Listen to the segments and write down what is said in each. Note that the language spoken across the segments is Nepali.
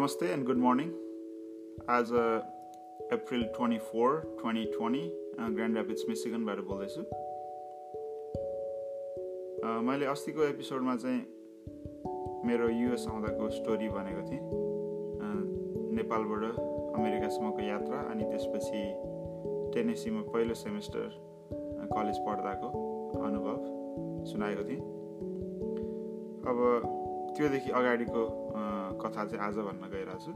नमस्ते एन्ड गुड मर्निङ आज April twenty four twenty twenty Grand Rapids मिसिगनबाट बोल्दैछु। Uh, मैले अस्तिको एपिसोडमा चाहिँ मेरो युएस आउँदाको स्टोरी भनेको थिएँ। Uh, नेपालबाट अमेरिकासम्मको यात्रा अनि त्यसपछि टेनेसीमा पहिलो सेमेस्टर कलेज पढ्दाको अनुभव सुनाएको थिएँ। अब त्योदेखि अगाडिको कथा चाहिँ आज भन्न गइरहेको छु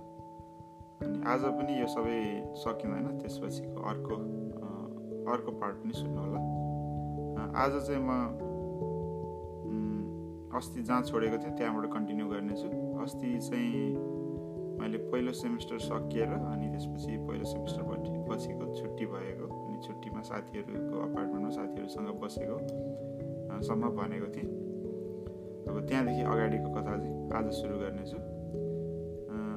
अनि आज पनि यो सबै सकिँदैन त्यसपछिको अर्को अर्को पार्ट पनि सुन्नु होला। आज चाहिँ म अस्ति जहाँ छोडेको थिएँ त्यहाँबाट कन्टिन्यू गर्नेछु। अस्ति चाहिँ मैले पहिलो सेमिस्टर सकिएर अनि त्यसपछि पहिलो सेमिस्टरपछि पछिको छुट्टी भएको अनि छुट्टीमा साथीहरूको अपार्टमेन्टमा साथीहरूसँग बसेको सम्म भनेको थिएँ। अब त्यहाँदेखि अगाडिको कथा चाहिँ आज सुरु गर्नेछु।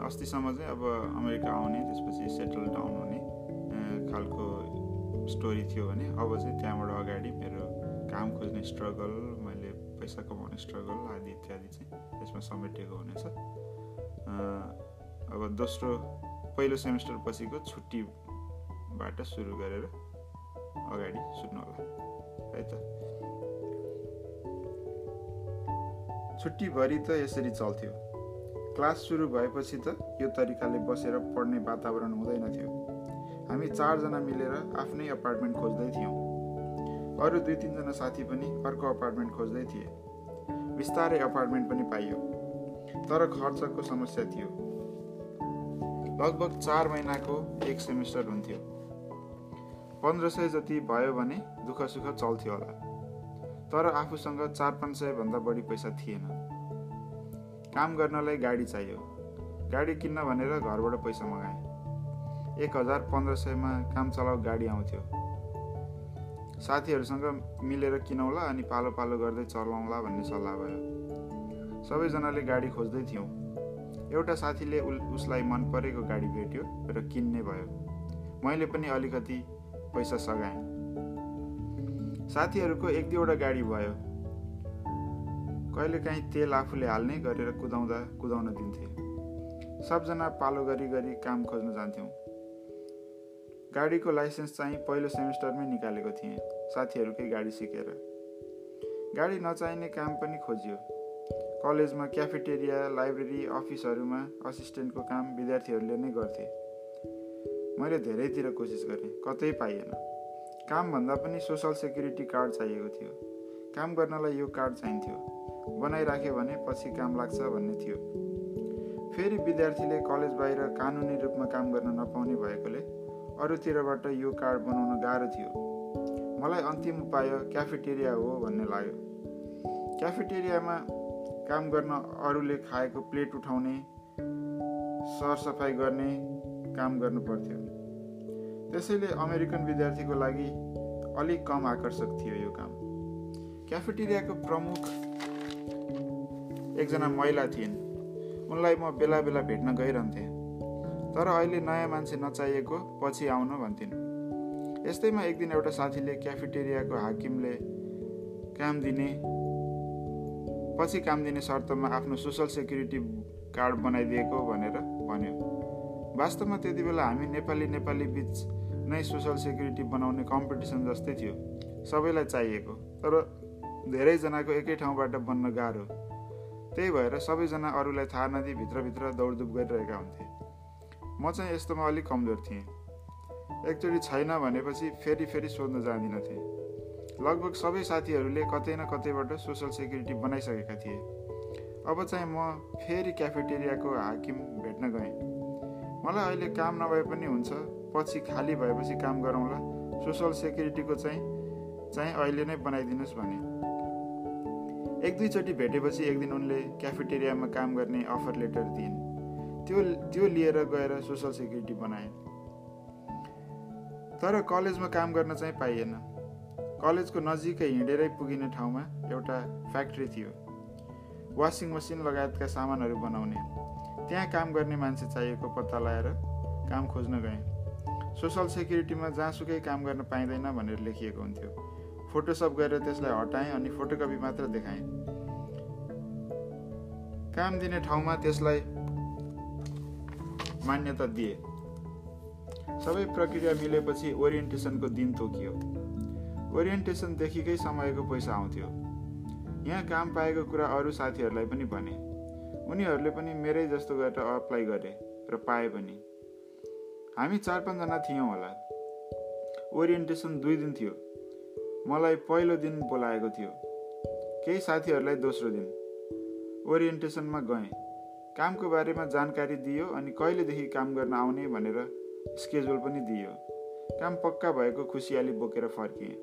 अस्तिसम्म चाहिँ अब अमेरिका आउने त्यसपछि सेटल डाउन हुने खालको स्टोरी थियो भने अब चाहिँ त्यहाँबाट अगाडि मेरो काम खोज्ने स्ट्रगल मैले पैसा कमाउने स्ट्रगल आदि इत्यादि चाहिँ यसमा समेटिएको हुनेछ। अब दोस्रो पहिलो सेमिस्टर पछिको छुट्टीबाट सुरु गरेर अगाडि सुन्नु होला है त? छुट्टीभरि त यसरी चल्थ्यो। क्लास सुरु भएपछि त यो तरिकाले बसेर पढ्ने वातावरण हुँदैन थियो। हामी चारजना मिलेर आफ्नै अपार्टमेन्ट खोज्दै थियौँ। अरू दुई तिनजना साथी पनि अर्को अपार्टमेन्ट खोज्दै थिए। बिस्तारै अपार्टमेन्ट पनि पाइयो। तर खर्चको समस्या थियो। लगभग चार महिनाको एक सेमिस्टर हुन्थ्यो। पन्ध्र सय जति भयो भने दुःख सुख चल्थ्यो होला। तर आफूसँग चार पाँच सयभन्दा बढी पैसा थिएन। काम गर्नलाई गाडी चाहियो। गाडी किन्न भनेर घरबाट पैसा मगाएँ। एक हजार पन्ध्र सयमा काम चलाउ गाडी आउँथ्यो। साथीहरूसँग मिलेर किनौला अनि पालो पालो गर्दै चलाउँला भन्ने सल्लाह भयो। सबैजनाले गाडी खोज्दै थियौँ। एउटा साथीले उसलाई मन परेको गाडी भेट्यो र किन्ने भयो। मैले पनि अलिकति पैसा सघाएँ। साथीहरूको एक दुईवटा गाडी भयो। कहिलेकाहीँ तेल आफूले हाल्ने गरेर कुदाउँदा कुदाउन दिन्थे। सबजना पालो गरी गरी काम खोज्न जान्थ्यौँ। गाडीको लाइसेन्स चाहिँ पहिलो सेमिस्टरमै निकालेको थिएँ साथीहरूकै गाडी सिकेर। गाडी नचाहिने काम पनि खोजियो। कलेजमा क्याफेटेरिया लाइब्रेरी अफिसहरूमा असिस्टेन्टको काम विद्यार्थीहरूले नै गर्थे। मैले धेरैतिर कोसिस गरेँ कतै पाइएन। कामभन्दा पनि सोसल सेक्युरिटी कार्ड चाहिएको थियो। काम गर्नलाई यो कार्ड चाहिन्थ्यो। बनाइराख्यो भने पछि काम लाग्छ भन्ने थियो। फेरि विद्यार्थीले कलेज बाहिर कानुनी रूपमा काम गर्न नपाउने भएकोले अरूतिरबाट यो कार्ड बनाउन गाह्रो थियो। मलाई अन्तिम उपाय क्याफेटेरिया हो भन्ने लाग्यो। क्याफेटेरियामा काम गर्न अरूले खाएको प्लेट उठाउने सरसफाइ गर्ने काम गर्नु पर्थ्यो। त्यसैले अमेरिकन विद्यार्थीको लागि अलिक कम आकर्षक थियो यो काम। क्याफेटेरियाको प्रमुख एकजना महिला थिइन्। उनलाई म बेला बेला भेट्न गइरहन्थेँ। तर अहिले नयाँ मान्छे नचाहिएको पछि आउनु भन्थिन्। यस्तैमा एक दिन एउटा साथीले क्याफेटेरियाको हाकिमले काम दिने पछि काम दिने शर्तमा आफ्नो सोसल सेक्युरिटी कार्ड बनाइदिएको भनेर भन्यो। वास्तवमा त्यति बेला हामी नेपाली नेपाली बिच नै सोसल सेक्युरिटी बनाउने कम्पिटिसन जस्तै थियो। सबैलाई चाहिएको तर धेरैजनाको एकै ठाउँबाट बन्न गाह्रो। त्यही भएर सबैजना अरूलाई थाहा नदिई भित्रभित्र दौडधुप गरिरहेका हुन्थे। म चाहिँ यस्तोमा अलिक कमजोर थिएँ। एकचोटि छैन भनेपछि फेरि फेरि सोध्न जाँदिनथेँ लगभग सबै साथीहरूले कतै न कतैबाट सोसल सेक्युरिटी बनाइसकेका थिए। अब चाहिँ म फेरि क्याफेटेरियाको हाकिम भेट्न गएँ। मलाई अहिले काम नभए पनि हुन्छ पछि खाली भएपछि काम गरौँला। सोसल सेक्युरिटीको चाहिँ चाहिँ अहिले नै बनाइदिनुहोस् भने। एक दुईचोटि भेटेपछि एक दिन उनले क्याफेटेरियामा काम गर्ने अफर लेटर दिइन्। त्यो त्यो लिएर गएर सोसल सेक्युरिटी बनाए तर कलेजमा काम गर्न चाहिँ पाइएन। कलेजको नजिकै हिँडेरै पुगिने ठाउँमा एउटा फ्याक्ट्री थियो। वासिङ मसिन लगायतका सामानहरू बनाउने। त्यहाँ काम गर्ने मान्छे चाहिएको पत्ता लगाएर काम खोज्न गएँ। सोसल सेक्युरिटीमा जहाँसुकै काम गर्न पाइँदैन भनेर लेखिएको हुन्थ्यो। फोटोसप गरेर त्यसलाई हटाएँ अनि फोटोकपी मात्र देखाएँ। काम दिने ठाउँमा त्यसलाई मान्यता दिए। सबै प्रक्रिया मिलेपछि ओरिएन्टेसनको दिन तोकियो। ओरिएन्टेसनदेखिकै समयको पैसा आउँथ्यो। यहाँ काम पाएको कुरा अरू साथीहरूलाई पनि भने। उनीहरूले पनि मेरै जस्तो गरेर अप्लाई गरे र पाए पनि। हामी चार पाँचजना थियौँ होला। ओरिएन्टेसन दुई दिन थियो। मलाई पहिलो दिन बोलाएको थियो। केही साथीहरूलाई दोस्रो दिन। ओरिएन्टेसनमा गएँ। कामको बारेमा जानकारी दियो अनि कहिलेदेखि काम गर्न आउने भनेर स्केड्युल पनि दियो। काम पक्का भएको खुसियाली बोकेर फर्किएँ।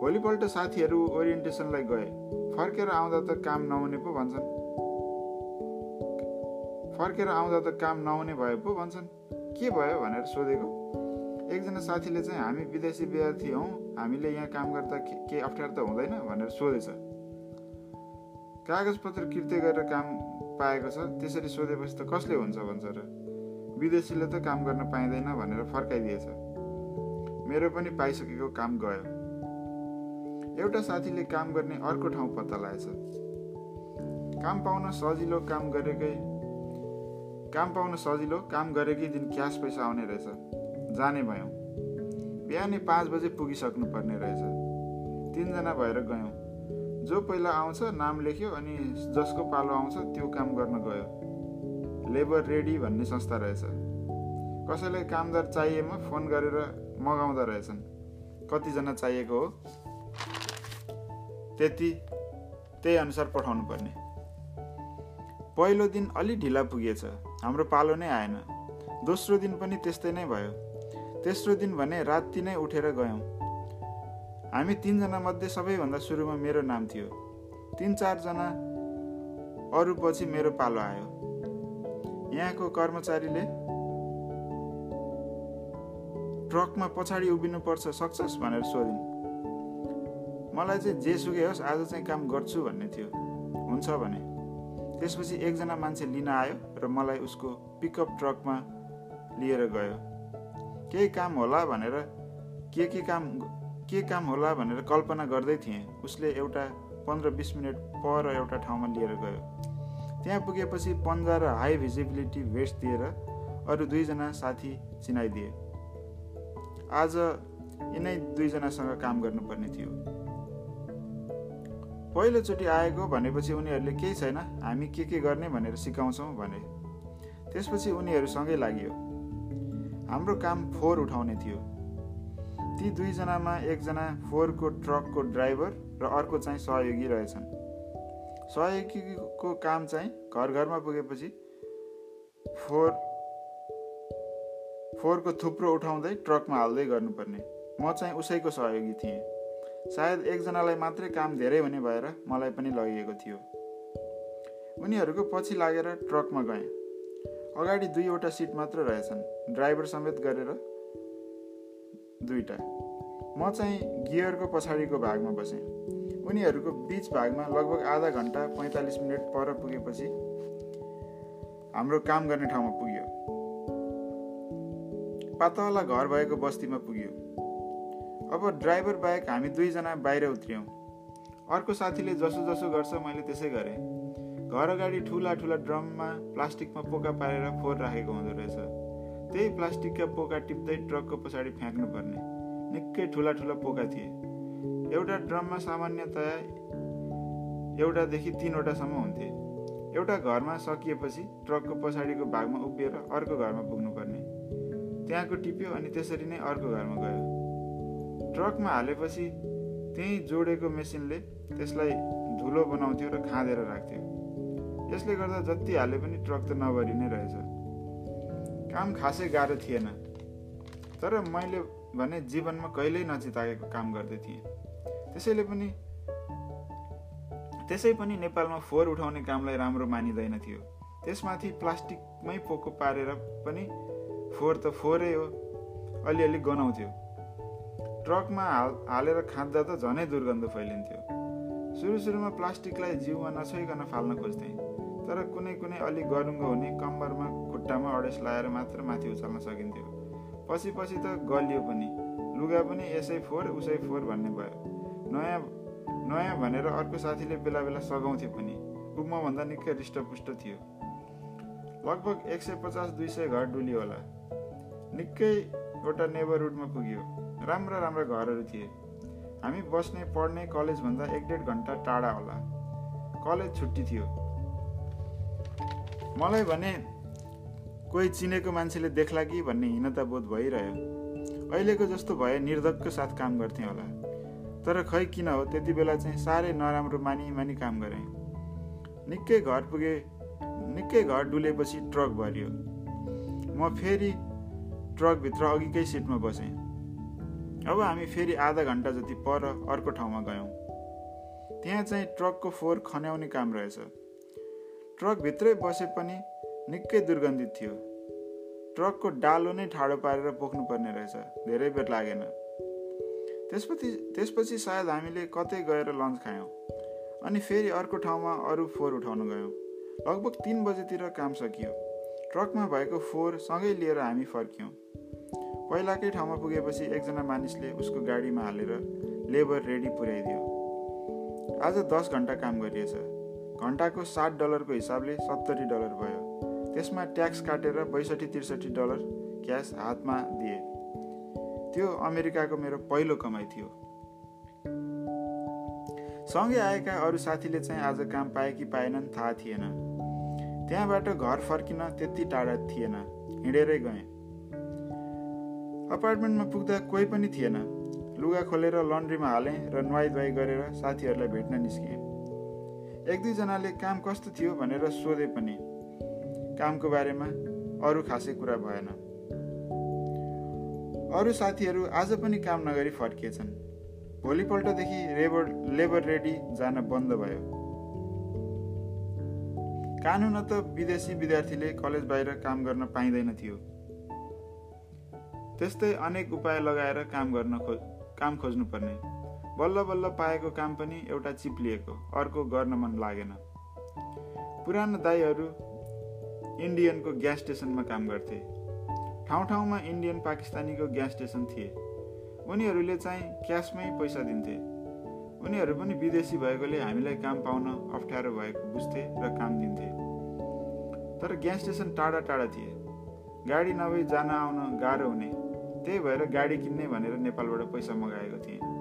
भोलिपल्ट साथीहरू ओरिएन्टेसनलाई गए। फर्केर आउँदा त काम नहुने पो भन्छन्। फर्केर आउँदा त काम नहुने भए पो भन्छन्। के भयो भनेर सोधेको। एकजना साथीले चाहिँ हामी विदेशी विद्यार्थी हौँ हामीले यहाँ काम गर्दा केही अप्ठ्यारो त हुँदैन भनेर सोधेछ। कागजपत्र किर्ते गरेर काम पाएको छ त्यसरी सोधेपछि त कसले हुन्छ भन्छ र? विदेशीले त काम गर्न पाइँदैन भनेर फर्काइदिएछ। मेरो पनि पाइसकेको काम गयो। एउटा साथीले काम गर्ने अर्को ठाउँ पत्ता लगाएछ काम पाउन सजिलो काम गरेकै काम पाउन सजिलो काम गरेकै दिन क्यास पैसा आउने रहेछ। जाने भयौँ। बिहानै पाँच बजे पुगिसक्नु पर्ने रहेछ। तिनजना भएर गयौँ। जो पहिला आउँछ नाम लेख्यो अनि जसको पालो आउँछ त्यो काम गर्न गयो। लेबर रेडी भन्ने संस्था रहेछ। कसैलाई कामदार चाहिएमा फोन गरेर मगाउँदो रहेछन्। कतिजना चाहिएको हो? त्यति त्यही अनुसार पठाउनु पर्ने पहिलो दिन अलि ढिला पुगेछ। हाम्रो पालो नै आएन। दोस्रो दिन पनि त्यस्तै नै भयो। तेस्रो दिन भने राति नै उठेर गयौँ। हामी तिनजना मध्ये सबैभन्दा सुरुमा मेरो नाम थियो। तिन चारजना अरू पछि मेरो पालो आयो। यहाँको कर्मचारीले ट्रकमा पछाडि उभिनुपर्छ सक्छस् भनेर सोधिन्। मलाई चाहिँ जे सुकै होस् आज चाहिँ काम गर्छु भन्ने थियो। हुन्छ भने। त्यसपछि एकजना मान्छे लिन आयो र मलाई उसको पिकअप ट्रकमा लिएर गयो। केही काम होला भनेर के के काम के काम होला भनेर कल्पना गर्दै थिएँ। उसले एउटा पन्ध्र बिस मिनट पर एउटा ठाउँमा लिएर गयो। त्यहाँ पुगेपछि पन्जा र हाई भिजिबिलिटी भेस्ट दिएर अरू दुईजना साथी चिनाइदिए। आज यिनै दुईजनासँग काम गर्नुपर्ने थियो। पहिलोचोटि आएको भनेपछि उनीहरूले केही छैन हामी के के गर्ने भनेर सिकाउँछौँ भने। त्यसपछि उनीहरूसँगै लाग्यो। हाम्रो काम फोहोर उठाउने थियो। ती दुईजनामा एकजना फोहोरको ट्रकको ड्राइभर र अर्को चाहिँ सहयोगी रहेछन्। सहयोगीको काम चाहिँ घर घरमा पुगेपछि फोहोर फोहोरको थुप्रो उठाउँदै ट्रकमा हाल्दै गर्नुपर्ने। म चाहिँ उसैको सहयोगी थिएँ। सायद एकजनालाई मात्रै काम धेरै हुने भएर मलाई पनि लगिएको थियो। उनीहरूको पछि लागेर ट्रकमा गएँ। अगाडि दुईवटा सिट मात्र रहेछन्। ड्राइभर समेत गरेर दुईवटा। म चाहिँ गियरको पछाडिको भागमा बसेँ। उनीहरूको बिच भागमा लगभग आधा घन्टा पैँतालिस मिनट पर पुगेपछि हाम्रो काम गर्ने ठाउँमा पुग्यो। पातला घर भएको बस्तीमा पुग्यो। अब ड्राइभर बाहेक हामी दुईजना बाहिर उत्रियौँ। अर्को साथीले जसो जसो गर्छ मैले त्यसै गरेँ। घर अगाडि ठुला ठुला ड्रममा प्लास्टिकमा पोका पारेर फोहोर राखेको हुँदो रहेछ। त्यही प्लास्टिकका पोका टिप्दै ट्रकको पछाडि फ्याँक्नु पर्ने। निकै ठुला ठुला पोका थिए। एउटा ड्रममा सामान्यतया एउटादेखि तिनवटासम्म हुन्थे। एउटा घरमा सकिएपछि ट्रकको पछाडिको भागमा उभिएर अर्को घरमा पुग्नुपर्ने त्यहाँको टिप्यो अनि त्यसरी नै अर्को घरमा गयो। ट्रकमा हालेपछि त्यहीँ जोडेको मेसिनले त्यसलाई धुलो बनाउँथ्यो र खाँदेर राख्थ्यो। यसले गर्दा जति हाले पनि ट्रक त नभरि नै रहेछ। काम खासै गाह्रो थिएन। तर मैले भने जीवनमा कहिल्यै नचिताएको काम गर्दै थिएँ। त्यसैले पनि त्यसै पनि नेपालमा फोहोर उठाउने कामलाई राम्रो मानिँदैन थियो। त्यसमाथि प्लास्टिकमै पोको पारेर पनि फोहोर त फोहोरै हो अलिअलि गनाउँथ्यो। ट्रकमा हाल हालेर खाँदा त झनै दुर्गन्ध फैलिन्थ्यो। सुरु सुरुमा प्लास्टिकलाई जिउमा नछोइकन फाल्न खोज्थेँ। तर कुनै कुनै अलिक गरुङ्गो हुने कम्मरमा खुट्टामा अडेस लगाएर मात्र माथि उचाल्न सकिन्थ्यो। पछि पछि त गलियो पनि। लुगा पनि यसै फोहोर उसै फोहोर भन्ने भयो। नयाँ नयाँ भनेर अर्को साथीले बेला बेला सघाउँथ्यो पनि। ऊ भन्दा निकै हृष्टपुष्ट थियो। लगभग एक सय पचास दुई सय घर डुल्यो होला। निकैवटा नेबरहुडमा पुग्यो। राम्रा राम्रा घरहरू थिए। हामी बस्ने पढ्ने कलेजभन्दा एक डेढ घन्टा टाढा होला। कलेज छुट्टी थियो। मलाई भने कोही चिनेको मान्छेले देख्ला कि? भन्ने हीनता बोध भइरह्यो। अहिलेको जस्तो भए निर्धक्क साथ काम गर्थेँ होला। तर खै किन हो त्यति बेला चाहिँ साह्रै नराम्रो मानि मानि काम गरेँ। निकै घर पुगे निकै घर डुलेपछि ट्रक भरियो। म फेरि ट्रकभित्र अघिकै सिटमा बसेँ। अब हामी फेरि आधा घन्टा जति पर अर्को ठाउँमा गयौँ। त्यहाँ चाहिँ ट्रकको फोहोर खन्याउने काम रहेछ। ट्रकभित्रै बसे पनि निकै दुर्गन्धित थियो। ट्रकको डालो नै ठाडो पारेर पोख्नुपर्ने रहेछ धेरै बेर लागेन। त्यसपछि त्यसपछि सायद हामीले कतै गएर लन्च खायौँ अनि फेरि अर्को ठाउँमा अरू फोहोर उठाउन गयौँ। लगभग तिन बजेतिर काम सकियो। ट्रकमा भएको फोहोर सँगै लिएर हामी फर्क्यौँ। पहिलाकै ठाउँमा पुगेपछि एकजना मानिसले उसको गाडीमा हालेर लेबर रेडी पुर्याइदियो आज दस घन्टा काम गरिएछ। घन्टाको सात डलरको हिसाबले सत्तरी डलर भयो। त्यसमा ट्याक्स काटेर बैसठी त्रिसठी डलर क्यास हातमा दिए। त्यो अमेरिकाको मेरो पहिलो कमाइ थियो। सँगै आएका अरू साथीले चाहिँ आज काम पाए कि पाएनन् थाहा थिएन। त्यहाँबाट घर फर्किन त्यति टाढा थिएन। हिँडेरै गएँ। अपार्टमेन्टमा पुग्दा कोही पनि थिएन। लुगा खोलेर लन्ड्रीमा हालेँ र नुहाई धुवाई गरेर साथीहरूलाई भेट्न निस्किएँ एक दुईजनाले काम कस्तो थियो भनेर सोधे पनि। कामको बारेमा अरू खासै कुरा भएन। अरू साथीहरू आज पनि काम नगरी फर्किएछन्। भोलिपल्टदेखि लेबर लेबर रेडी जान बन्द भयो। कानुन त विदेशी विद्यार्थीले कलेज बाहिर काम गर्न पाइँदैन थियो। त्यस्तै अनेक उपाय लगाएर काम गर्न खो काम खोज्नुपर्ने। बल्ल बल्ल पाएको काम पनि एउटा चिप्लिएको अर्को गर्न मन लागेन। पुरानो दाईहरू इन्डियनको ग्यास स्टेसनमा काम गर्थे। ठाउँ ठाउँमा इन्डियन पाकिस्तानीको ग्यास स्टेसन थिए। उनीहरूले चाहिँ क्यासमै पैसा दिन्थे। उनीहरू पनि विदेशी भएकोले हामीलाई काम पाउन अप्ठ्यारो भएको बुझ्थे र काम दिन्थे। तर ग्यास स्टेसन टाढा टाढा थिए। गाडी नभई जान आउन गाह्रो हुने। त्यही भएर गाडी किन्ने भनेर नेपालबाट पैसा मगाएको थिएँ।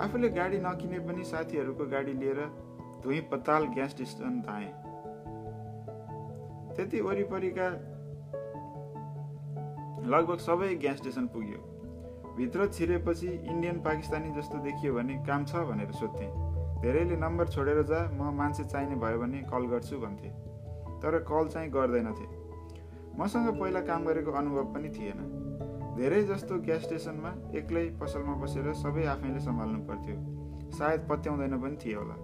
आफूले गाडी नकिने पनि साथीहरूको गाडी लिएर धुई पताल ग्यास स्टेसन धाएँ। त्यति वरिपरिका लगभग सबै ग्यास स्टेसन पुग्यो। भित्र छिरेपछि इन्डियन पाकिस्तानी जस्तो देखियो भने काम छ भनेर सोध्थेँ। धेरैले नम्बर छोडेर जा म मान्छे चाहिने भयो भने कल गर्छु भन्थे। तर कल चाहिँ गर्दैनथे। मसँग पहिला काम गरेको अनुभव पनि थिएन। धेरै जस्तो ग्यास स्टेसनमा एक्लै पसलमा बसेर सबै आफैले सम्हाल्नु पर्थ्यो। सायद पत्याउँदैन पनि थियो होला।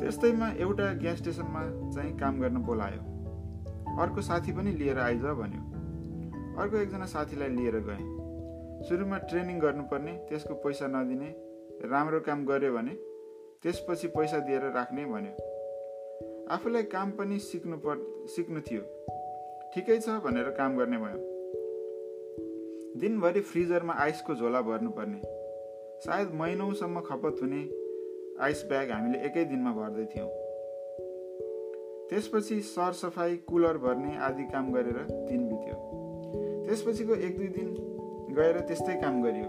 त्यस्तैमा एउटा ग्यास स्टेसनमा चाहिँ काम गर्न बोलायो। अर्को साथी पनि लिएर आइज भन्यो। अर्को एकजना साथीलाई लिएर गएँ। सुरुमा ट्रेनिङ गर्नुपर्ने त्यसको पैसा नदिने राम्रो काम गर्यो भने त्यसपछि पैसा दिएर राख्ने भन्यो। आफूलाई काम पनि सिक्नु पर् सिक्नु थियो। ठिकै छ भनेर काम गर्ने भयो। दिनभरि फ्रिजरमा आइसको झोला भर्नुपर्ने। सायद महिनौसम्म खपत हुने आइस ब्याग हामीले एकै दिनमा भर्दै थियौँ। त्यसपछि सरसफाइ कुलर भर्ने आदि काम गरेर दिन बित्यो। त्यसपछिको एक दुई दिन गएर त्यस्तै काम गरियो।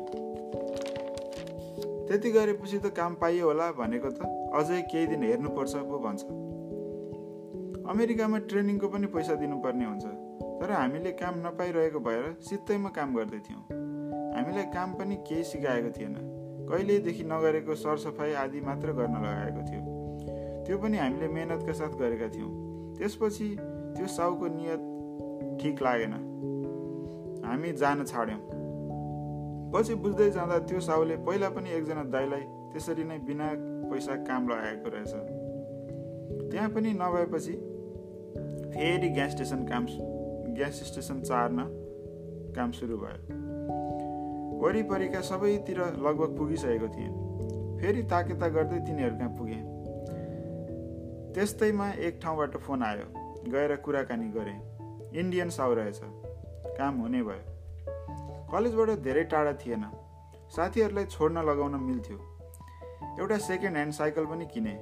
त्यति गरेपछि त काम पाइयो होला भनेको त अझै केही दिन हेर्नुपर्छ पो भन्छ। अमेरिकामा ट्रेनिङको पनि पैसा दिनुपर्ने हुन्छ। तर हामीले काम नपाइरहेको भएर सित्तैमा काम गर्दैथ्यौँ हामीलाई काम पनि केही सिकाएको थिएन। कहिलेदेखि नगरेको सरसफाइ आदि मात्र गर्न लगाएको थियो। त्यो पनि हामीले मेहनतका साथ गरेका थियौँ। त्यसपछि त्यो साउको नियत ठिक लागेन। हामी जान छाड्यौँ। पछि बुझ्दै जाँदा त्यो साउले पहिला पनि एकजना दाईलाई त्यसरी नै बिना पैसा काम लगाएको रहेछ। त्यहाँ पनि नभएपछि फेरि ग्यास स्टेसन काम ग्यास स्टेसन चार्न काम सुरु भयो। वरिपरिका सबैतिर लगभग पुगिसकेको थिएँ। फेरि ताकेता गर्दै तिनीहरू कहाँ पुगेँ? त्यस्तैमा एक ठाउँबाट फोन आयो। गएर कुराकानी गरेँ। इन्डियन साउ रहेछ। काम हुने भयो। कलेजबाट धेरै टाढा थिएन। साथीहरूलाई छोड्न लगाउन मिल्थ्यो। एउटा सेकेन्ड ह्यान्ड साइकल पनि किने।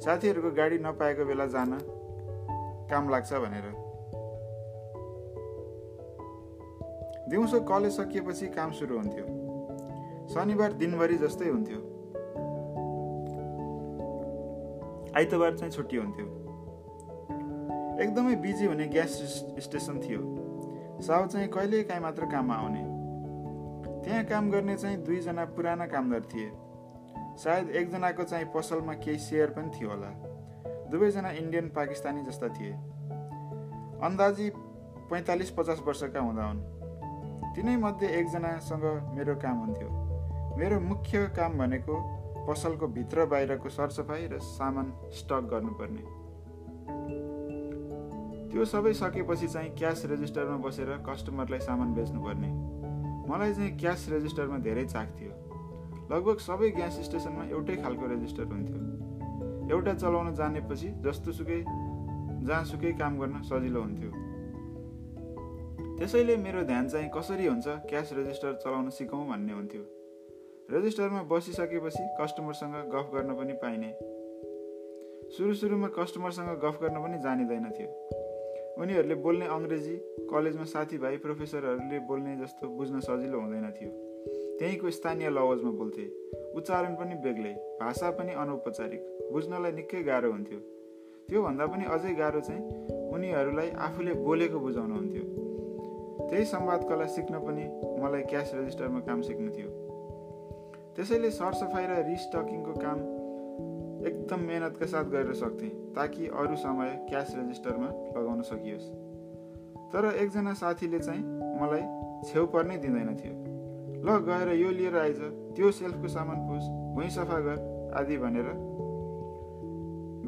साथीहरूको गाडी नपाएको बेला जान काम लाग्छ भनेर। दिउँसो कलेज सकिएपछि काम सुरु हुन्थ्यो। शनिबार दिनभरि जस्तै हुन्थ्यो। आइतबार चाहिँ छुट्टी हुन्थ्यो। एकदमै बिजी हुने ग्यास स्टेसन थियो। साउ चाहिँ कहिले काहीँ मात्र काममा आउने। त्यहाँ काम गर्ने चाहिँ दुईजना पुराना कामदार थिए। सायद एकजनाको चाहिँ पसलमा केही सेयर पनि थियो होला। दुवैजना इन्डियन पाकिस्तानी जस्ता थिए। अन्दाजी पैँतालिस पचास वर्षका हुँदा हुन्। तिनैमध्ये एकजनासँग मेरो काम हुन्थ्यो। मेरो मुख्य काम भनेको पसलको भित्र बाहिरको सरसफाइ र सामान स्टक गर्नुपर्ने। त्यो सबै सकेपछि चाहिँ क्यास रेजिस्टरमा बसेर कस्टमरलाई सामान बेच्नुपर्ने। मलाई चाहिँ क्यास रेजिस्टरमा धेरै चाख थियो। लगभग सबै ग्यास स्टेसनमा एउटै खालको रेजिस्टर हुन्थ्यो। एउटा चलाउन जानेपछि जस्तोसुकै जहाँसुकै काम गर्न सजिलो हुन्थ्यो। त्यसैले मेरो ध्यान चाहिँ कसरी हुन्छ क्यास रेजिस्टर चलाउन सिकौँ भन्ने हुन्थ्यो। रेजिस्टरमा बसिसकेपछि कस्टमरसँग गफ गर्न पनि पाइने। सुरु सुरुमा कस्टमरसँग गफ गर्न पनि जानिँदैन थियो। उनीहरूले बोल्ने अङ्ग्रेजी कलेजमा साथीभाइ प्रोफेसरहरूले बोल्ने जस्तो बुझ्न सजिलो हुँदैन थियो। त्यहीँको स्थानीय लवजमा बोल्थे। उच्चारण पनि बेग्लै भाषा पनि अनौपचारिक बुझ्नलाई निकै गाह्रो हुन्थ्यो। त्योभन्दा पनि अझै गाह्रो चाहिँ उनीहरूलाई आफूले बोलेको बुझाउनु हुन्थ्यो। त्यही संवाद कला सिक्न पनि मलाई क्यास रेजिस्टरमा काम सिक्नु थियो। त्यसैले सरसफाइ र रिस्टकिङको काम एकदम मेहनतका साथ गरेर सक्थेँ ताकि अरू समय क्यास रेजिस्टरमा लगाउन सकियोस्। तर एकजना साथीले चाहिँ मलाई छेउ पर्नै दिँदैन थियो। ल गएर यो लिएर आइज त्यो सेल्फको सामान पुस भुइँ सफा गर आदि भनेर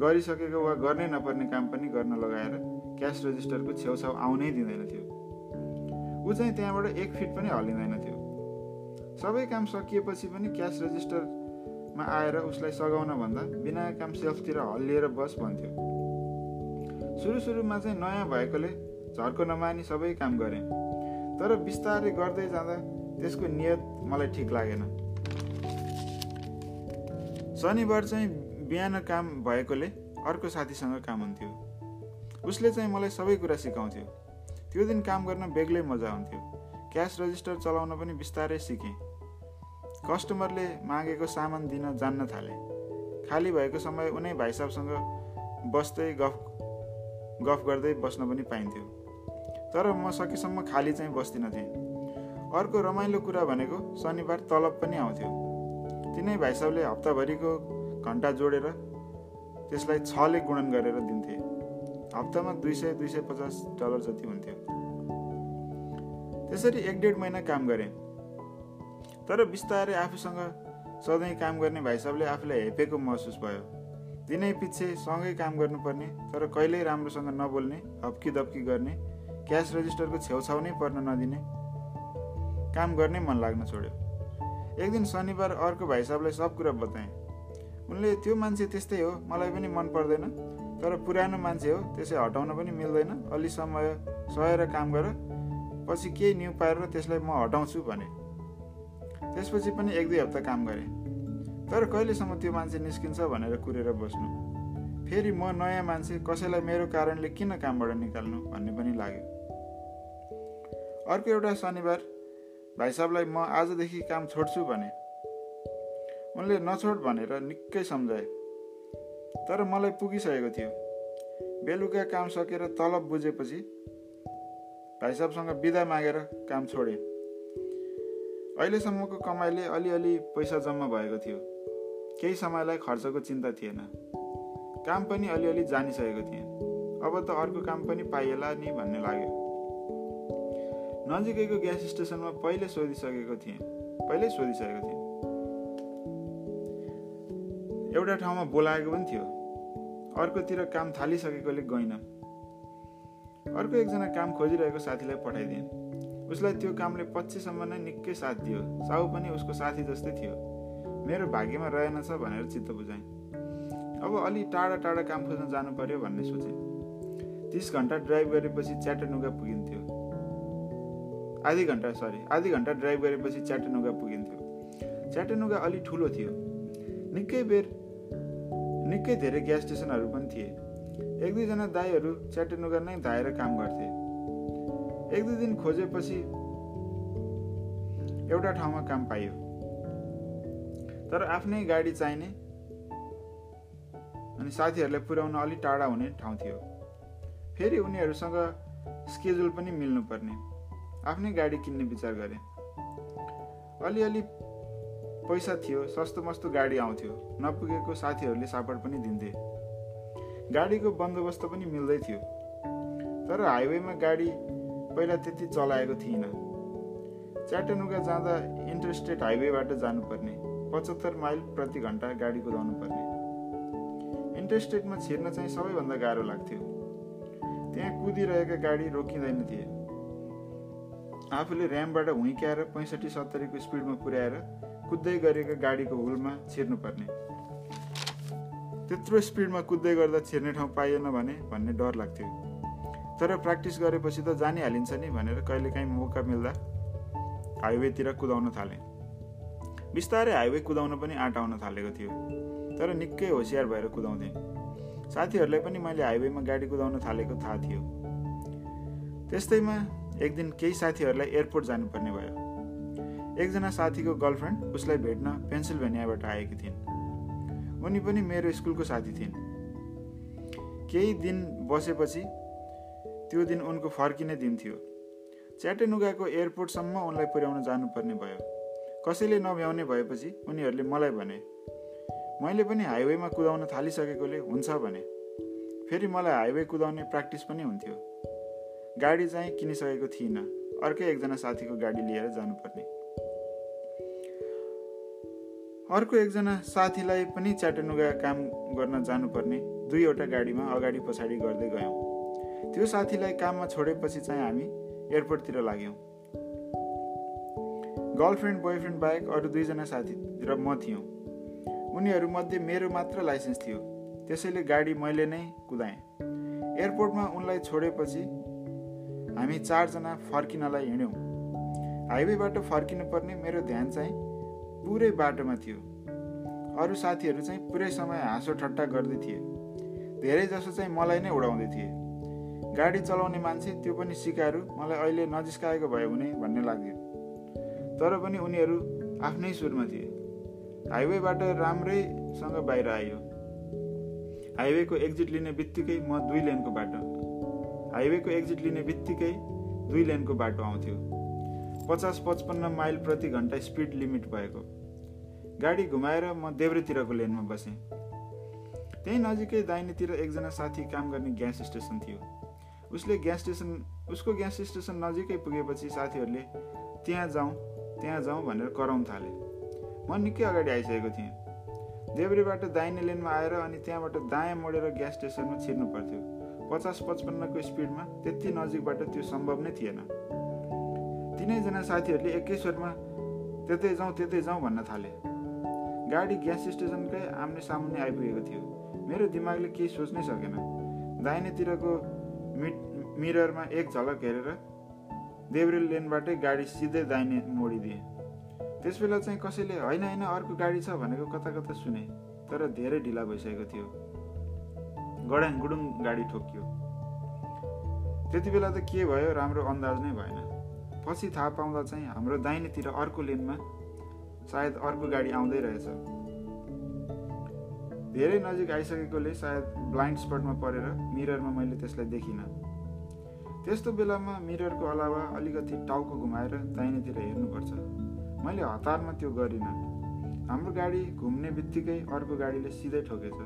गरिसकेको वा गर्नै नपर्ने काम पनि गर्न लगाएर क्यास रेजिस्टरको छेउछाउ आउनै दिँदैन थियो। ऊ चाहिँ त्यहाँबाट एक फिट पनि हल्लिँदैन थियो। सबै काम सकिएपछि पनि क्यास रेजिस्टरमा आएर उसलाई सघाउन भन्दा बिना काम सेल्फतिर हल्लिएर बस भन्थ्यो। सुरु सुरुमा चाहिँ नयाँ भएकोले झर्को नमानी सबै काम गरेँ। तर बिस्तारै गर्दै जाँदा त्यसको नियत मलाई ठिक लागेन। शनिबार चाहिँ बिहान काम भएकोले अर्को साथीसँग काम हुन्थ्यो। उसले चाहिँ मलाई सबै कुरा सिकाउँथ्यो। त्यो दिन काम गर्न बेग्लै मजा हुन्थ्यो। क्यास रजिस्टर चलाउन पनि बिस्तारै सिकेँ। कस्टमरले मागेको सामान दिन जान्न थालेँ। खाली भएको समय उनै भाइ साहबसँग बस्दै गफ गफ गर्दै बस्न पनि पाइन्थ्यो। तर म सकेसम्म खाली चाहिँ बस्दिनँ थिएँ। अर्को रमाइलो कुरा भनेको शनिबार तलब पनि आउँथ्यो। तिनै भाइ साहबले हप्ताभरिको घन्टा जोडेर त्यसलाई छले गुणन गरेर दिन्थे। हप्तामा दुई सय दुई सय पचास डलर जति हुन्थ्यो। त्यसरी एक डेढ महिना काम गरेँ। तर बिस्तारै आफूसँग सधैँ काम गर्ने भाइ साहबले आफूलाई हेपेको महसुस भयो। दिनै पछि सँगै काम गर्नुपर्ने तर कहिल्यै राम्रोसँग नबोल्ने हप्की दप्की गर्ने क्यास रजिस्टरको छेउछाउ नै पर्न नदिने काम गर्ने मन लाग्न छोड्यो। एक दिन शनिबार अर्को भाइ साहबलाई सब कुरा बताएँ। उनले त्यो मान्छे त्यस्तै हो मलाई पनि मन पर्दैन। तर पुरानो मान्छे हो त्यसै हटाउन पनि मिल्दैन। अलि समय सहेर काम गर पछि केही न्यु पाएर त्यसलाई म हटाउँछु भने। त्यसपछि पनि एक दुई हप्ता काम गरेँ। तर कहिलेसम्म त्यो मान्छे निस्किन्छ भनेर कुरेर बस्नु। फेरि म नयाँ मान्छे कसैलाई मेरो कारणले किन कामबाट निकाल्नु भन्ने पनि लाग्यो। अर्को एउटा शनिबार भाइ साहबलाई म आजदेखि काम छोड्छु भने। उनले नछोड भनेर निकै सम्झाए। तर मलाई पुगिसकेको थियो। बेलुका काम सकेर तलब बुझेपछि भाइ साहबसँग बिदा मागेर काम छोडेँ। अहिलेसम्मको कमाइले अलिअलि पैसा जम्मा भएको थियो। केही समयलाई खर्चको चिन्ता थिएन। काम पनि अलिअलि जानिसकेको थिएँ। अब त अर्को काम पनि पाइएला नि भन्ने लाग्यो। नजिकैको ग्यास स्टेसनमा पहिले सोधिसकेको थिएँ। पहिल्यै सोधिसकेको थिएँ। एउटा ठाउँमा बोलाएको पनि थियो। अर्कोतिर काम थालिसकेकोले गइनँ। अर्को एकजना काम खोजिरहेको साथीलाई पठाइदिएँ। उसलाई त्यो कामले पछिसम्म नै निकै साथ दियो। साउ पनि उसको साथी जस्तै थियो। मेरो भाग्यमा रहेनछ भनेर चित्त बुझाएँ। अब अलि टाढा टाढा काम खोज्न जानु पर्यो भन्ने सोचेँ। तिस घन्टा ड्राइभ गरेपछि च्याटनुगा पुगिन्थ्यो। आधी घन्टा सरी आधी घन्टा ड्राइभ गरेपछि च्याटनुगा पुगिन्थ्यो। च्याटनुगा अलि ठुलो थियो। निकै बेर निकै धेरै ग्यास स्टेसनहरू पनि थिए। एक दुईजना दाईहरू च्याटेनुगा नै धाएर काम गर्थे। एक दुई दिन खोजेपछि एउटा ठाउँमा काम पाइयो। तर आफ्नै गाडी चाहिने अनि साथीहरूलाई पुर्याउन अलिक टाढा हुने ठाउँ थियो। फेरि उनीहरूसँग स्केड्युल पनि मिल्नुपर्ने। आफ्नै गाडी किन्ने विचार गरे। अलिअलि पैसा थियो सस्तो मस्तो गाडी आउँथ्यो। नपुगेको साथीहरूले सापड पनि दिन्थे। गाडीको बन्दोबस्त पनि मिल्दै थियो। तर हाइवेमा गाडी पहिला त्यति चलाएको थिइनँ च्याटनुगा जाँदा इन्टरस्टेट हाइवेबाट जानुपर्ने। पचहत्तर माइल प्रति घन्टा गाडी कुदाउनु पर्ने। इन्टरस्टेटमा छिर्न चाहिँ सबैभन्दा गाह्रो लाग्थ्यो। त्यहाँ कुदिरहेका गाडी रोकिँदैन थिए। आफूले ऱ्यामबाट हुइक्याएर पैँसठी सत्तरीको स्पिडमा पुर्याएर कुद्दै गरेको गाडीको हुलमा छिर्नुपर्ने। त्यत्रो स्पिडमा कुद्दै गर्दा छिर्ने ठाउँ पाइएन भने भन्ने डर लाग्थ्यो। तर प्र्याक्टिस गरेपछि त जानिहालिन्छ नि भनेर कहिलेकाहीँ मौका मिल्दा हाइवेतिर कुदाउन थालेँ। बिस्तारै हाइवे कुदाउन पनि आँट आउन थालेको थियो तर निकै होसियार भएर कुदाउँथेँ। साथीहरूलाई पनि मैले हाइवेमा गाडी कुदाउन थालेको थाहा थियो। त्यस्तैमा एक दिन केही साथीहरूलाई एयरपोर्ट जानुपर्ने भयो। एकजना साथीको गर्लफ्रेन्ड उसलाई भेट्न पेन्सिल्भेनियाबाट आएकी थिइन्। उनी पनि मेरो स्कुलको साथी थिइन्। केही दिन बसेपछि त्यो दिन उनको फर्किने दिन थियो। च्याटेनुगाको एयरपोर्टसम्म उनलाई पुर्याउन जानुपर्ने भयो। कसैले नभ्याउने भएपछि उनीहरूले मलाई भने मैले पनि हाइवेमा कुदाउन थालिसकेकोले हुन्छ भने। फेरि मलाई हाइवे कुदाउने प्र्याक्टिस पनि हुन्थ्यो। गाडी चाहिँ किनिसकेको थिइनँ। अर्कै एकजना साथीको गाडी लिएर जानुपर्ने। अर्को एकजना साथीलाई पनि च्याटनुगा काम गर्न जानुपर्ने दुईवटा गाडीमा अगाडि पछाडि गर्दै गयौँ। त्यो साथीलाई काममा छोडेपछि चाहिँ हामी एयरपोर्टतिर लाग्यौँ। गर्लफ्रेन्ड बोयफ्रेन्ड बाहेक अरू दुईजना साथी र म थियौँ। उनीहरूमध्ये मेरो मात्र लाइसेन्स थियो। त्यसैले गाडी मैले नै कुदाएँ। एयरपोर्टमा उनलाई छोडेपछि हामी चारजना फर्किनलाई हिँड्यौँ। हाइवेबाट फर्किनु पर्ने मेरो ध्यान चाहिँ पुरै बाटोमा थियो। अरू साथीहरू चाहिँ पुरै समय हाँसो ठट्टा गर्दै थिए। धेरै जसो चाहिँ मलाई नै उडाउँदै थिए। गाडी चलाउने मान्छे त्यो पनि सिकारु मलाई अहिले नजिस्काएको भए हुने भन्ने लाग्यो। तर पनि उनीहरू आफ्नै सुरमा थिए। हाइवेबाट राम्रैसँग बाहिर आयो। हाइवेको एक्जिट लिने बित्तिकै म दुई लेनको बाटो। हाइवेको एक्जिट लिने बित्तिकै दुई लेनको बाटो आउँथ्यो। पचास पचपन्न माइल प्रति घन्टा स्पिड लिमिट भएको। गाडी घुमाएर म देब्रेतिरको लेनमा बसेँ। त्यही नजिकै दाहिनेतिर एकजना साथी काम गर्ने ग्यास स्टेसन थियो। उसले ग्यास स्टेसन उसको ग्यास स्टेसन नजिकै पुगेपछि साथीहरूले त्यहाँ जाउँ त्यहाँ जाउँ भनेर कराउन थाले। म निकै अगाडि आइसकेको थिएँ। देब्रेबाट दाहिने लेनमा आएर अनि त्यहाँबाट दायाँ मोडेर ग्यास स्टेसनमा छिर्नु पर्थ्यो। पचास पचपन्नको स्पिडमा त्यति नजिकबाट त्यो सम्भव नै थिएन। तिनैजना साथीहरूले एकै स्वरमा त्यतै जाउँ त्यतै जाउँ भन्न थाले। गाडी ग्यास स्टेसनकै आम्ने सामुन्ने आइपुगेको थियो। मेरो दिमागले केही सोच्नै सकेन। दाहिनेतिरको मिट मिररमा एक झलक हेरेर देब्रे लेनबाटै गाडी सिधै दाहिने मोडिदिएँ। त्यस बेला चाहिँ कसैले होइन होइन अर्को गाडी छ भनेको कता कता सुने तर धेरै ढिला भइसकेको थियो। गडाङ गुडुङ गाडी ठोकियो। त्यति बेला त के भयो राम्रो अन्दाज नै भएन। पछि थाहा पाउँदा चाहिँ हाम्रो दाहिनेतिर अर्को लेनमा सायद अर्को गाडी आउँदै रहेछ। धेरै नजिक आइसकेकोले सायद ब्लाइन्ड स्पटमा परेर मिररमा मैले त्यसलाई देखिनँ। त्यस्तो बेलामा मिररको अलावा अलिकति टाउको घुमाएर दाहिनेतिर हेर्नुपर्छ। मैले हतारमा त्यो गरिनँ। हाम्रो गाडी घुम्ने बित्तिकै अर्को गाडीले सिधै ठोकेछ।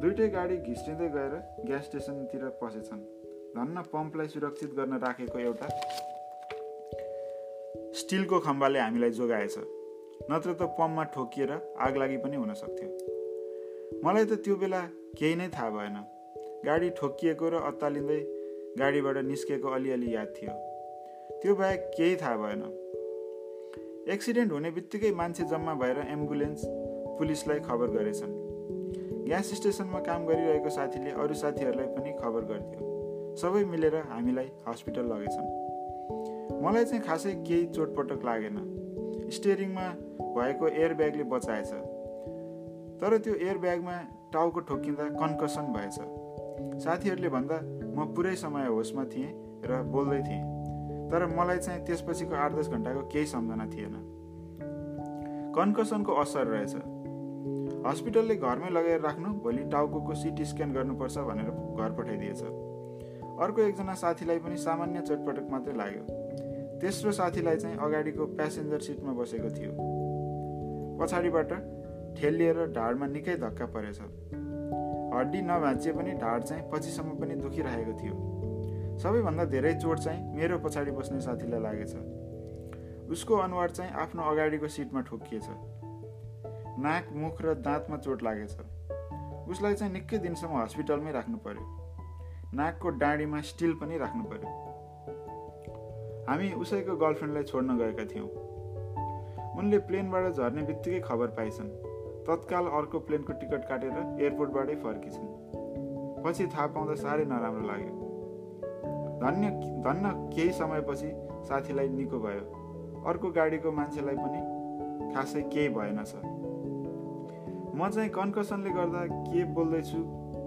दुइटै गाडी घिस्रिँदै गएर ग्यास स्टेसनतिर पसेछन्। धन्न पम्पलाई सुरक्षित गर्न राखेको एउटा स्टिलको खम्बाले हामीलाई जोगाएछ। नत्र त पम्पमा ठोकिएर आग लागि पनि हुन सक्थ्यो मलाई त त्यो बेला केही नै थाहा भएन। गाडी ठोकिएको र अत्तालिँदै गाडीबाट निस्केको अलिअलि याद थियो। त्यो बाहेक केही थाहा भएन। एक्सिडेन्ट हुने बित्तिकै मान्छे जम्मा भएर एम्बुलेन्स पुलिसलाई खबर गरेछन्। ग्यास स्टेसनमा काम गरिरहेको साथीले अरू साथीहरूलाई पनि खबर गरिदियो सबै मिलेर हामीलाई हस्पिटल लगेछन्। मलाई चाहिँ खासै केही चोटपटक लागेन। स्टेरिङमा भएको एयर ब्यागले बचाएछ। तर त्यो एयर ब्यागमा टाउको ठोकिँदा कन्कसन भएछ। साथीहरूले भन्दा म पुरै समय होसमा थिएँ र बोल्दै थिएँ। तर मलाई चाहिँ त्यसपछिको आठ दस घन्टाको केही सम्झना थिएन। कन्कसनको असर रहेछ। हस्पिटलले घरमै लगाएर राख्नु भोलि टाउको सिटी स्क्यान गर्नुपर्छ भनेर घर पठाइदिएछ। अर्को एकजना साथीलाई पनि सामान्य चटपटक मात्रै लाग्यो। तेस्रो साथीलाई चाहिँ अगाडिको प्यासेन्जर सिटमा बसेको थियो। पछाडिबाट ठेलिएर ढाडमा निकै धक्का परेछ। हड्डी नभाँचिए पनि ढाड चाहिँ पछिसम्म पनि दुखिरहेको थियो। सबैभन्दा धेरै चोट चाहिँ मेरो पछाडि बस्ने साथीलाई लागेछ। उसको अनुहार चाहिँ आफ्नो अगाडिको सिटमा ठोकिएछ। नाक मुख र दाँतमा चोट लागेछ। उसलाई चाहिँ निकै दिनसम्म हस्पिटलमै राख्नु पर्यो। नाकको डाँडीमा स्टिल पनि राख्नु पर्यो। हामी उसैको गर्लफ्रेन्डलाई छोड्न गएका थियौँ। उनले प्लेनबाट झर्ने बित्तिकै खबर पाइछन्। तत्काल अर्को प्लेनको टिकट काटेर एयरपोर्टबाटै फर्किछन्। पछि थाहा पाउँदा साह्रै नराम्रो लाग्यो। धन्य धन्न केही समयपछि साथीलाई निको भयो। अर्को गाडीको मान्छेलाई पनि खासै केही भएनछ म चाहिँ कन्कसनले गर्दा के बोल्दैछु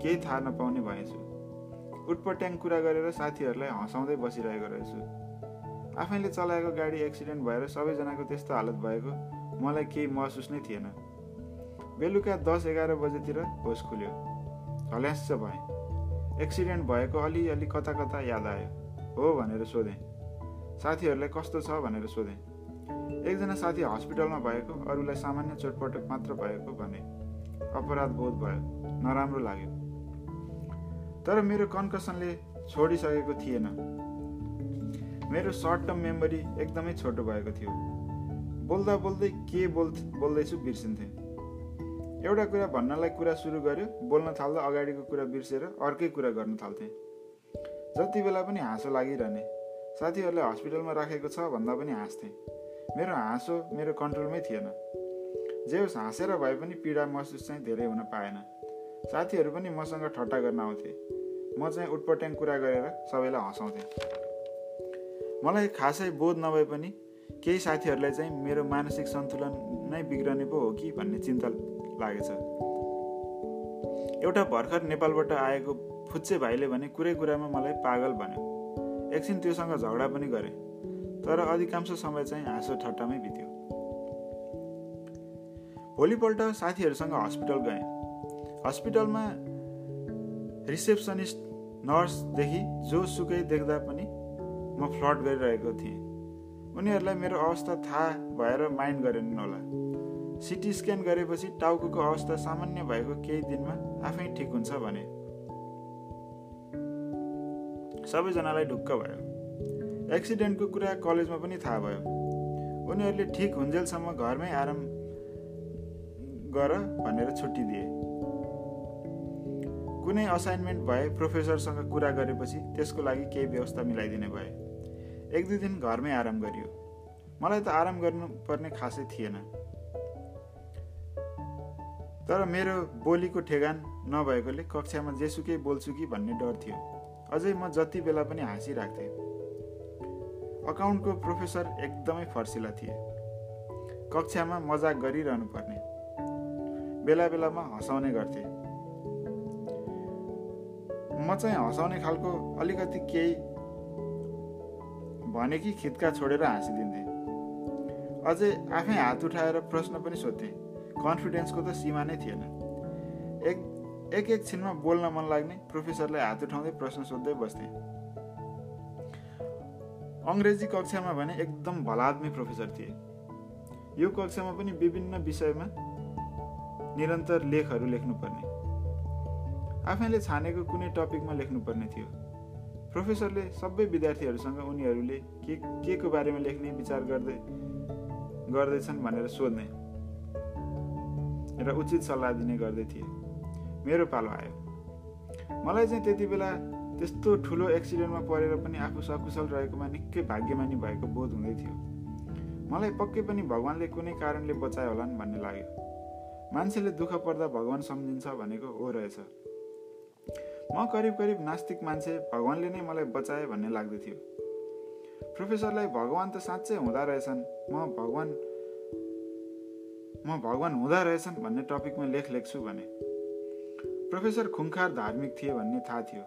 केही थाहा नपाउने भएछु। उटपट्याङ कुरा गरेर साथीहरूलाई हँसाउँदै बसिरहेको रहेछु। आफैले चलाएको गाडी एक्सिडेन्ट भएर सबैजनाको त्यस्तो हालत भएको मलाई केही महसुस नै थिएन। बेलुका दस एघार बजेतिर होस खुल्यो। हल्यास भएँ। एक्सिडेन्ट भएको अलिअलि कता कता याद आयो। हो भनेर सोधेँ। साथीहरूलाई कस्तो छ भनेर सोधेँ। एकजना साथी हस्पिटलमा भएको अरूलाई सामान्य चोटपटक मात्र भएको भने अपराध बोध भयो। नराम्रो लाग्यो। तर मेरो कन्कसनले छोडिसकेको थिएन। मेरो सर्ट टर्म मेमोरी एकदमै छोटो भएको थियो। बोल्दा बोल्दै के बोल् बोल्दैछु बिर्सिन्थेँ। एउटा कुरा भन्नलाई कुरा सुरु गर्यो बोल्न थाल्दा अगाडिको कुरा बिर्सेर अर्कै कुरा गर्न थाल्थेँ। जति बेला पनि हाँसो लागिरहने। साथीहरूले हस्पिटलमा राखेको छ भन्दा पनि हाँस्थेँ। मेरो हाँसो मेरो कन्ट्रोलमै थिएन। जे होस् हाँसेर भए पनि पीडा महसुस चाहिँ धेरै हुन पाएन। साथीहरू पनि मसँग ठट्टा गर्न आउँथे। म चाहिँ उटपट्याङ कुरा गरेर सबैलाई हँसाउँथेँ। मलाई खासै बोध नभए पनि केही साथीहरूलाई चाहिँ मेरो मानसिक सन्तुलन नै बिग्रने पो हो कि भन्ने चिन्ता लागेछ। एउटा भर्खर नेपालबाट आएको फुच्चे भाइले भने कुरै कुरामा मलाई पागल भन्यो। एकछिन त्योसँग झगडा पनि गरेँ तर अधिकांश समय चाहिँ हाँसो ठट्टामै बित्यो। भोलिपल्ट साथीहरूसँग हस्पिटल गएँ। हस्पिटलमा रिसेप्सनिस्ट नर्सदेखि जो सुकै देख्दा पनि म फ्लट गरिरहेको थिएँ। उनीहरूलाई मेरो अवस्था थाहा भएर माइन्ड गरेनन् होला। सिटी स्क्यान गरेपछि टाउको अवस्था सामान्य भएको केही दिनमा आफै ठिक हुन्छ भने। सबैजनालाई ढुक्क भयो। एक्सिडेन्टको कुरा कलेजमा पनि थाहा भयो। उनीहरूले ठिक हुन्जेलसम्म घरमै आराम गर भनेर छुट्टी दिए। कुनै असाइनमेन्ट भए प्रोफेसरसँग कुरा गरेपछि त्यसको लागि केही व्यवस्था मिलाइदिने भए। एक दुई दिन घरमै आराम गरियो। मलाई त आराम गर्नुपर्ने खासै थिएन। तर मेरो बोलीको ठेगान नभएकोले कक्षामा जेसुकै बोल्छु कि भन्ने डर थियो। अझै म जति बेला पनि हाँसिराख्थेँ। अकाउन्टको प्रोफेसर एकदमै फर्सिला थिए। कक्षामा मजाक गरिरहनु पर्ने। बेला बेलामा हँसाउने गर्थे। म चाहिँ हँसाउने खालको अलिकति केही भने कि खित्का छोडेर हाँसिदिन्थेँ। अझै आफै हात उठाएर प्रश्न पनि सोध्थेँ। कन्फिडेन्सको त सीमा नै थिएन। एक एक एकछिनमा बोल्न मन लाग्ने प्रोफेसरलाई हात उठाउँदै प्रश्न सोध्दै बस्थेँ। अङ्ग्रेजी कक्षामा भने एकदम भलाद्मी प्रोफेसर थिए। यो कक्षामा पनि विभिन्न विषयमा निरन्तर लेखहरू लेख्नुपर्ने। आफैले छानेको कुनै टपिकमा लेख्नुपर्ने थियो। प्रोफेसरले सबै विद्यार्थीहरूसँग उनीहरूले के के को बारेमा लेख्ने विचार गर्दै गर्दैछन् भनेर सोध्ने र उचित सल्लाह दिने गर्दै थिए। मेरो पालो आयो। मलाई चाहिँ त्यति बेला त्यस्तो ठुलो एक्सिडेन्टमा परेर पनि आफू सकुशल रहेकोमा निकै भाग्यमानी भएको बोध हुँदै थियो। मलाई पक्कै पनि भगवान्ले कुनै कारणले बचायो होलान् भन्ने लाग्यो। मान्छेले दुःख पर्दा भगवान् सम्झिन्छ भनेको हो रहेछ। म करिब करिब नास्तिक मान्छे भगवान्ले नै मलाई बचाए भन्ने लाग्दथ्यो प्रोफेसरलाई भगवान् त साँच्चै हुँदो रहेछन्। म भगवान् म भगवान् हुँदो रहेछन् भन्ने टपिकमा लेख लेख्छु भने। प्रोफेसर खुङखार धार्मिक थिए भन्ने थाहा थियो।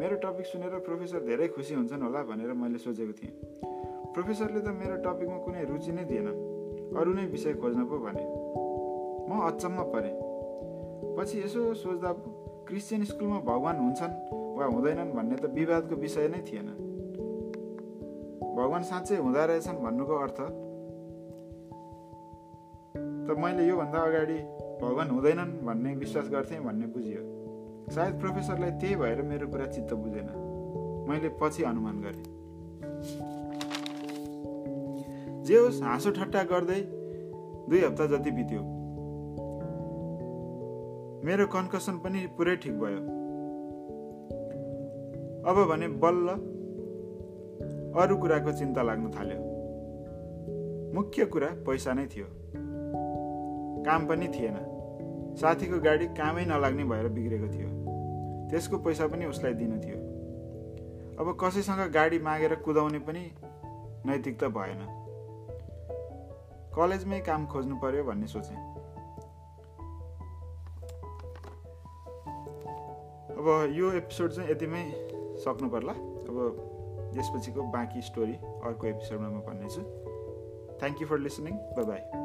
मेरो टपिक सुनेर प्रोफेसर धेरै खुसी हुन्छन् होला भनेर मैले सोचेको थिएँ। प्रोफेसरले त मेरो टपिकमा कुनै रुचि नै दिएन। अरू नै विषय खोज्न पो भने। म अचम्म परेँ। पछि यसो सोच्दा क्रिस्चियन स्कुलमा भगवान् हुन्छन् वा हुँदैनन् भन्ने त विवादको विषय नै थिएन। भगवान् साँच्चै हुँदो रहेछन् भन्नुको अर्थ? त मैले योभन्दा अगाडि भगवान् हुँदैनन् भन्ने विश्वास गर्थेँ भन्ने बुझियो। सायद प्रोफेसरलाई त्यही भएर मेरो कुरा चित्त बुझेन। मैले पछि अनुमान गरेँ। जे होस् हाँसो ठट्टा गर्दै दुई हप्ता जति बित्यो। मेरो कन्कसन पनि पुरै ठिक भयो। अब भने बल्ल अरू कुराको चिन्ता लाग्न थाल्यो। मुख्य कुरा पैसा नै थियो। काम पनि थिएन। साथीको गाडी कामै नलाग्ने भएर बिग्रेको थियो। त्यसको पैसा पनि उसलाई दिनु थियो। अब कसैसँग गाडी मागेर कुदाउने पनि नैतिकता भएन। कलेजमै काम खोज्नु पर्यो भन्ने सोचेँ। अब यो एपिसोड चाहिँ यतिमै सक्नु पर्ला अब यसपछिको बाँकी स्टोरी अर्को एपिसोडमा म भन्नेछु। Thank you for listening bye you.